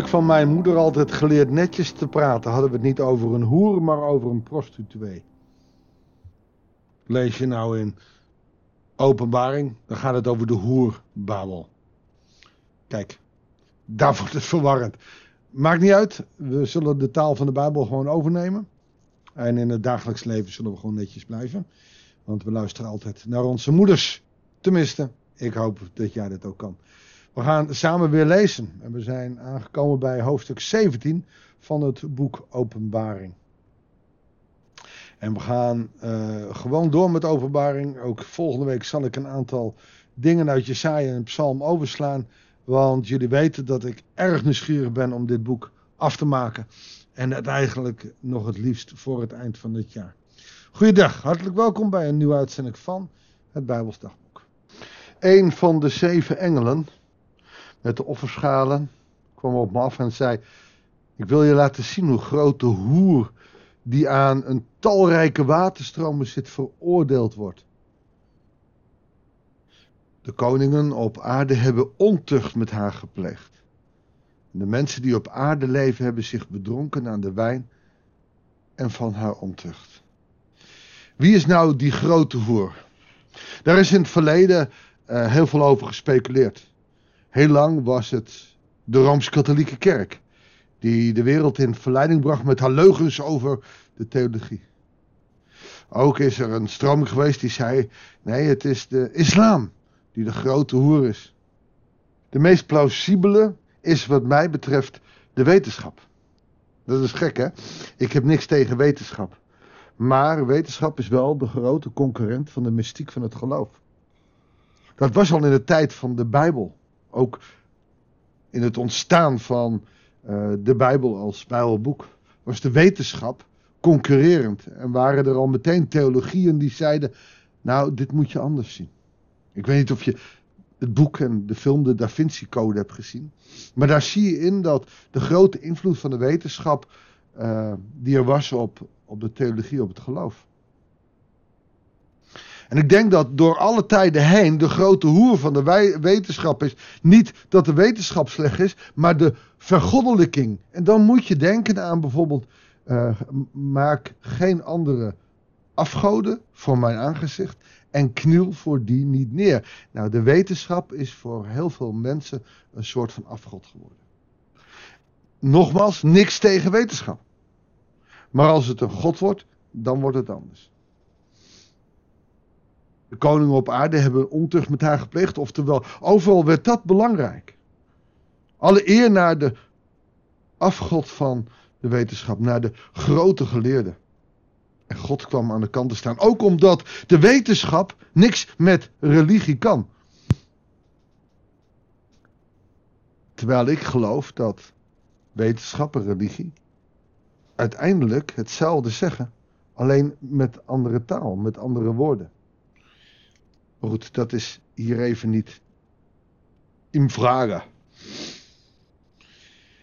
ik van mijn moeder altijd geleerd netjes te praten. Hadden we het niet over een hoer, maar over een prostituee. Lees je nou in openbaring, dan gaat het over de hoerbabel. Kijk, daar wordt het verwarrend. Maakt niet uit, we zullen de taal van de Bijbel gewoon overnemen. En in het dagelijks leven zullen we gewoon netjes blijven. Want we luisteren altijd naar onze moeders. Tenminste, ik hoop dat jij dat ook kan. We gaan samen weer lezen. En we zijn aangekomen bij hoofdstuk 17 van het boek Openbaring. En we gaan uh, gewoon door met openbaring. Ook volgende week zal ik een aantal dingen uit Jesaja en Psalm overslaan. Want jullie weten dat ik erg nieuwsgierig ben om dit boek af te maken. En het eigenlijk nog het liefst voor het eind van het jaar. Goeiedag, hartelijk welkom bij een nieuwe uitzending van het Bijbelsdagboek. Een van de zeven engelen met de offerschalen kwam op me af en zei: Ik wil je laten zien hoe groot de hoer die aan een talrijke waterstromen zit veroordeeld wordt. De koningen op aarde hebben ontucht met haar gepleegd. De mensen die op aarde leven hebben zich bedronken aan de wijn en van haar ontucht. Wie is nou die grote hoer? Daar is in het verleden uh, heel veel over gespeculeerd. Heel lang was het de Rooms-Katholieke Kerk die de wereld in verleiding bracht met haar leugens over de theologie. Ook is er een stroming geweest die zei: nee, het is de islam die de grote hoer is. De meest plausibele is, wat mij betreft, de wetenschap. Dat is gek, hè? Ik heb niks tegen wetenschap. Maar wetenschap is wel de grote concurrent van de mystiek van het geloof. Dat was al in de tijd van de Bijbel. Ook in het ontstaan van uh, de Bijbel als Bijbelboek. Was de wetenschap concurrerend. En waren er al meteen theologieën die zeiden: Nou, dit moet je anders zien. Ik weet niet of je het boek en de film De Da Vinci Code hebt gezien. Maar daar zie je in dat de grote invloed van de wetenschap. Uh, die er was op, op de theologie, op het geloof. En ik denk dat door alle tijden heen de grote hoer van de wetenschap is. Niet dat de wetenschap slecht is, maar de vergoddelijking. En dan moet je denken aan bijvoorbeeld. Uh, maak geen andere afgoden voor mijn aangezicht en kniel voor die niet neer. Nou, de wetenschap is voor heel veel mensen een soort van afgod geworden. Nogmaals, niks tegen wetenschap. Maar als het een god wordt, dan wordt het anders. De koningen op aarde hebben ontucht met haar gepleegd, oftewel, overal werd dat belangrijk. Alle eer naar de afgod van de wetenschap, naar de grote geleerde. En God kwam aan de kant te staan. Ook omdat de wetenschap niks met religie kan. Terwijl ik geloof dat wetenschap en religie uiteindelijk hetzelfde zeggen. Alleen met andere taal, met andere woorden. Maar goed, dat is hier even niet in vragen.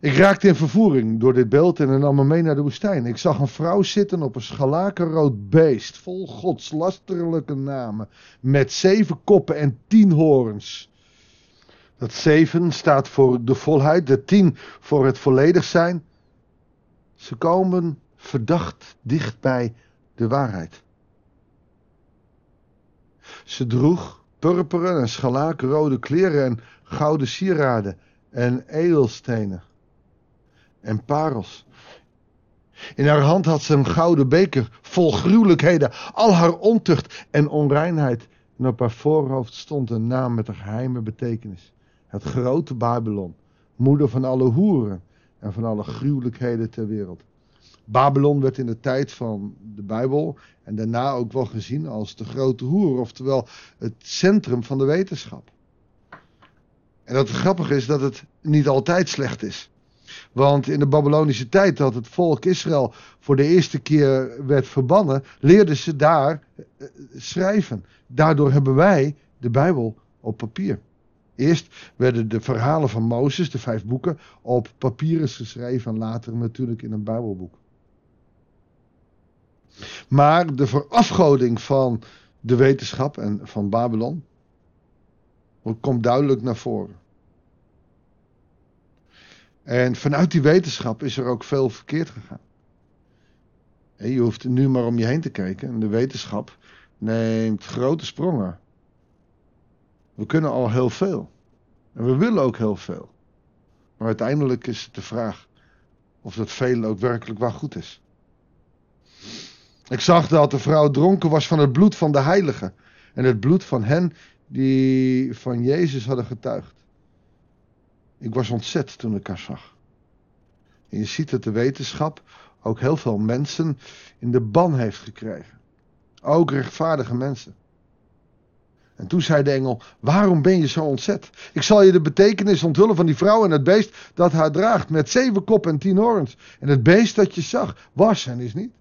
Ik raakte in vervoering door dit beeld en nam me mee naar de woestijn. Ik zag een vrouw zitten op een schalakkenrood beest, vol godslasterlijke namen, met zeven koppen en tien hoorns. Dat zeven staat voor de volheid, de tien voor het volledig zijn. Ze komen verdacht dicht bij de waarheid. Ze droeg purperen en schalakkenrode kleren en gouden sieraden en edelstenen en parels. In haar hand had ze een gouden beker vol gruwelijkheden, al haar ontucht en onreinheid. En op haar voorhoofd stond een naam met een geheime betekenis. Het grote Babylon, moeder van alle hoeren en van alle gruwelijkheden ter wereld. Babylon werd in de tijd van de Bijbel en daarna ook wel gezien als de grote hoer, oftewel het centrum van de wetenschap. En dat het grappige is dat het niet altijd slecht is. Want in de Babylonische tijd dat het volk Israël voor de eerste keer werd verbannen, leerden ze daar eh, schrijven. Daardoor hebben wij de Bijbel op papier. Eerst werden de verhalen van Mozes, de vijf boeken, op papieren geschreven en later natuurlijk in een Bijbelboek. Maar de verafgoding van de wetenschap en van Babylon komt duidelijk naar voren. En vanuit die wetenschap is er ook veel verkeerd gegaan. Je hoeft nu maar om je heen te kijken. De wetenschap neemt grote sprongen. We kunnen al heel veel. En we willen ook heel veel. Maar uiteindelijk is het de vraag of dat veel ook werkelijk waar goed is. Ik zag dat de vrouw dronken was van het bloed van de heiligen. En het bloed van hen die van Jezus hadden getuigd. Ik was ontzet toen ik haar zag. En je ziet dat de wetenschap ook heel veel mensen in de ban heeft gekregen. Ook rechtvaardige mensen. En toen zei de engel: Waarom ben je zo ontzet? Ik zal je de betekenis onthullen van die vrouw en het beest dat haar draagt, met zeven kop en tien horens. En het beest dat je zag, was en is niet.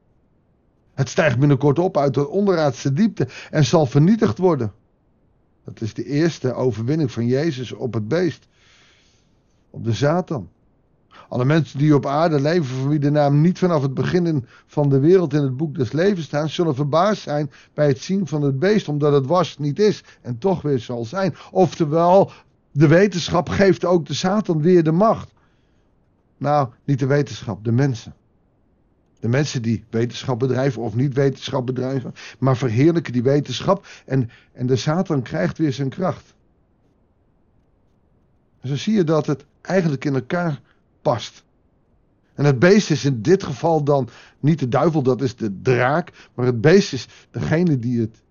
Het stijgt binnenkort op uit de onderaardse diepte en zal vernietigd worden. Dat is de eerste overwinning van Jezus op het beest, op de Satan. Alle mensen die op aarde leven, voor wie de naam niet vanaf het begin van de wereld in het boek des levens staan, zullen verbaasd zijn bij het zien van het beest, omdat het was, niet is en toch weer zal zijn. Oftewel, de wetenschap geeft ook de Satan weer de macht. Nou, niet de wetenschap, de mensen. De mensen die wetenschap bedrijven of niet wetenschap bedrijven, maar verheerlijken die wetenschap en, en de Satan krijgt weer zijn kracht. En zo zie je dat het eigenlijk in elkaar past. En het beest is in dit geval dan niet de duivel, dat is de draak, maar het beest is degene die het,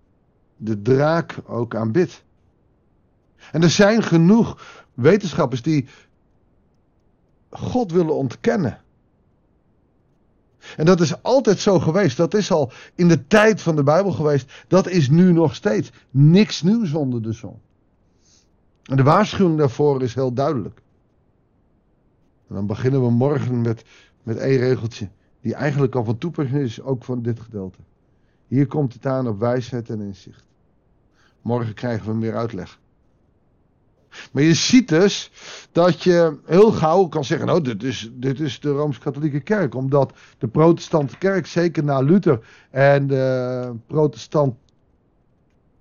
de draak ook aanbidt. En er zijn genoeg wetenschappers die God willen ontkennen. En dat is altijd zo geweest. Dat is al in de tijd van de Bijbel geweest. Dat is nu nog steeds. Niks nieuws onder de zon. En de waarschuwing daarvoor is heel duidelijk. En dan beginnen we morgen met, met één regeltje. Die eigenlijk al van toepassing is, ook van dit gedeelte. Hier komt het aan op wijsheid en inzicht. Morgen krijgen we meer uitleg. Maar je ziet dus dat je heel gauw kan zeggen: Nou, dit is, dit is de Rooms-Katholieke Kerk. Omdat de Protestantse Kerk, zeker na Luther en de Protestant,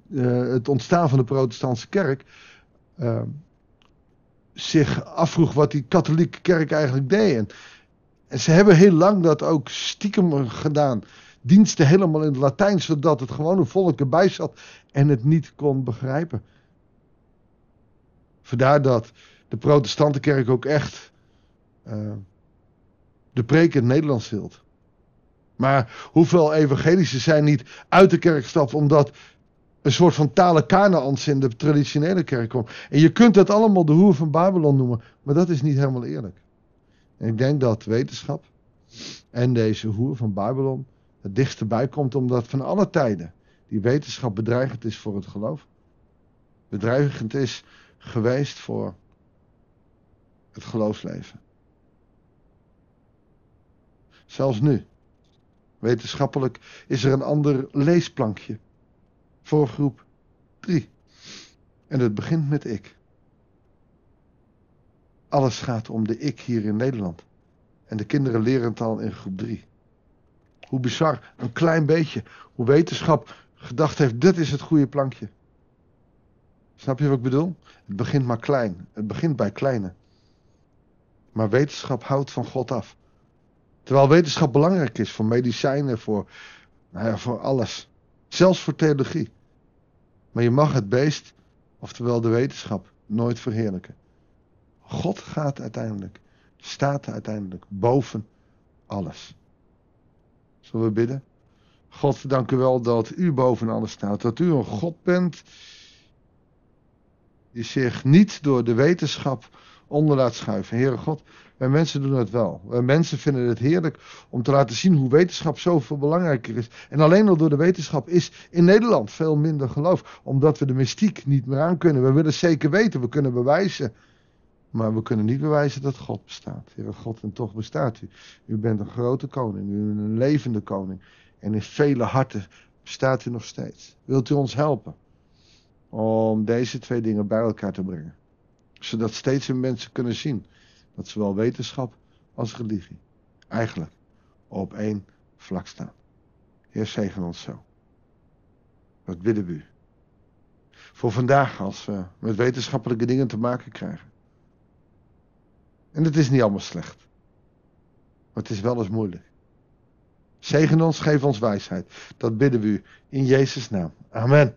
uh, het ontstaan van de Protestantse Kerk. Uh, zich afvroeg wat die katholieke kerk eigenlijk deed. En, en ze hebben heel lang dat ook stiekem gedaan. Diensten helemaal in het Latijn, zodat het gewone volk erbij zat en het niet kon begrijpen. Vandaar dat de protestante kerk ook echt uh, de preek in het Nederlands hield. Maar hoeveel evangelische zijn niet uit de kerk gestapt omdat een soort van tale Kanaans in de traditionele kerk komt. En je kunt dat allemaal de hoer van Babylon noemen, maar dat is niet helemaal eerlijk. En ik denk dat wetenschap en deze hoer van Babylon het dichtst bij komt, omdat van alle tijden die wetenschap bedreigend is voor het geloof. Bedreigend is geweest voor het geloofsleven. Zelfs nu, wetenschappelijk, is er een ander leesplankje voor groep 3. En het begint met ik. Alles gaat om de ik hier in Nederland. En de kinderen leren het al in groep 3. Hoe bizar, een klein beetje. Hoe wetenschap gedacht heeft, dit is het goede plankje. Snap je wat ik bedoel? Het begint maar klein. Het begint bij kleine. Maar wetenschap houdt van God af. Terwijl wetenschap belangrijk is voor medicijnen, voor, nou ja, voor alles. Zelfs voor theologie. Maar je mag het beest, oftewel de wetenschap, nooit verheerlijken. God gaat uiteindelijk, staat uiteindelijk boven alles. Zullen we bidden? God, dank u wel dat u boven alles staat. Dat u een God bent die zich niet door de wetenschap onder laat schuiven. Heere God, wij mensen doen het wel. Wij mensen vinden het heerlijk om te laten zien hoe wetenschap zoveel belangrijker is. En alleen al door de wetenschap is in Nederland veel minder geloof. Omdat we de mystiek niet meer aan kunnen. We willen zeker weten, we kunnen bewijzen. Maar we kunnen niet bewijzen dat God bestaat. Heere God, en toch bestaat u. U bent een grote koning, u bent een levende koning. En in vele harten bestaat u nog steeds. Wilt u ons helpen om deze twee dingen bij elkaar te brengen? Zodat steeds meer mensen kunnen zien dat zowel wetenschap als religie eigenlijk op één vlak staan. Heer, zegen ons zo. Wat bidden we u? Voor vandaag, als we met wetenschappelijke dingen te maken krijgen. En het is niet allemaal slecht. Maar het is wel eens moeilijk. Zegen ons, geef ons wijsheid. Dat bidden we u in Jezus' naam. Amen.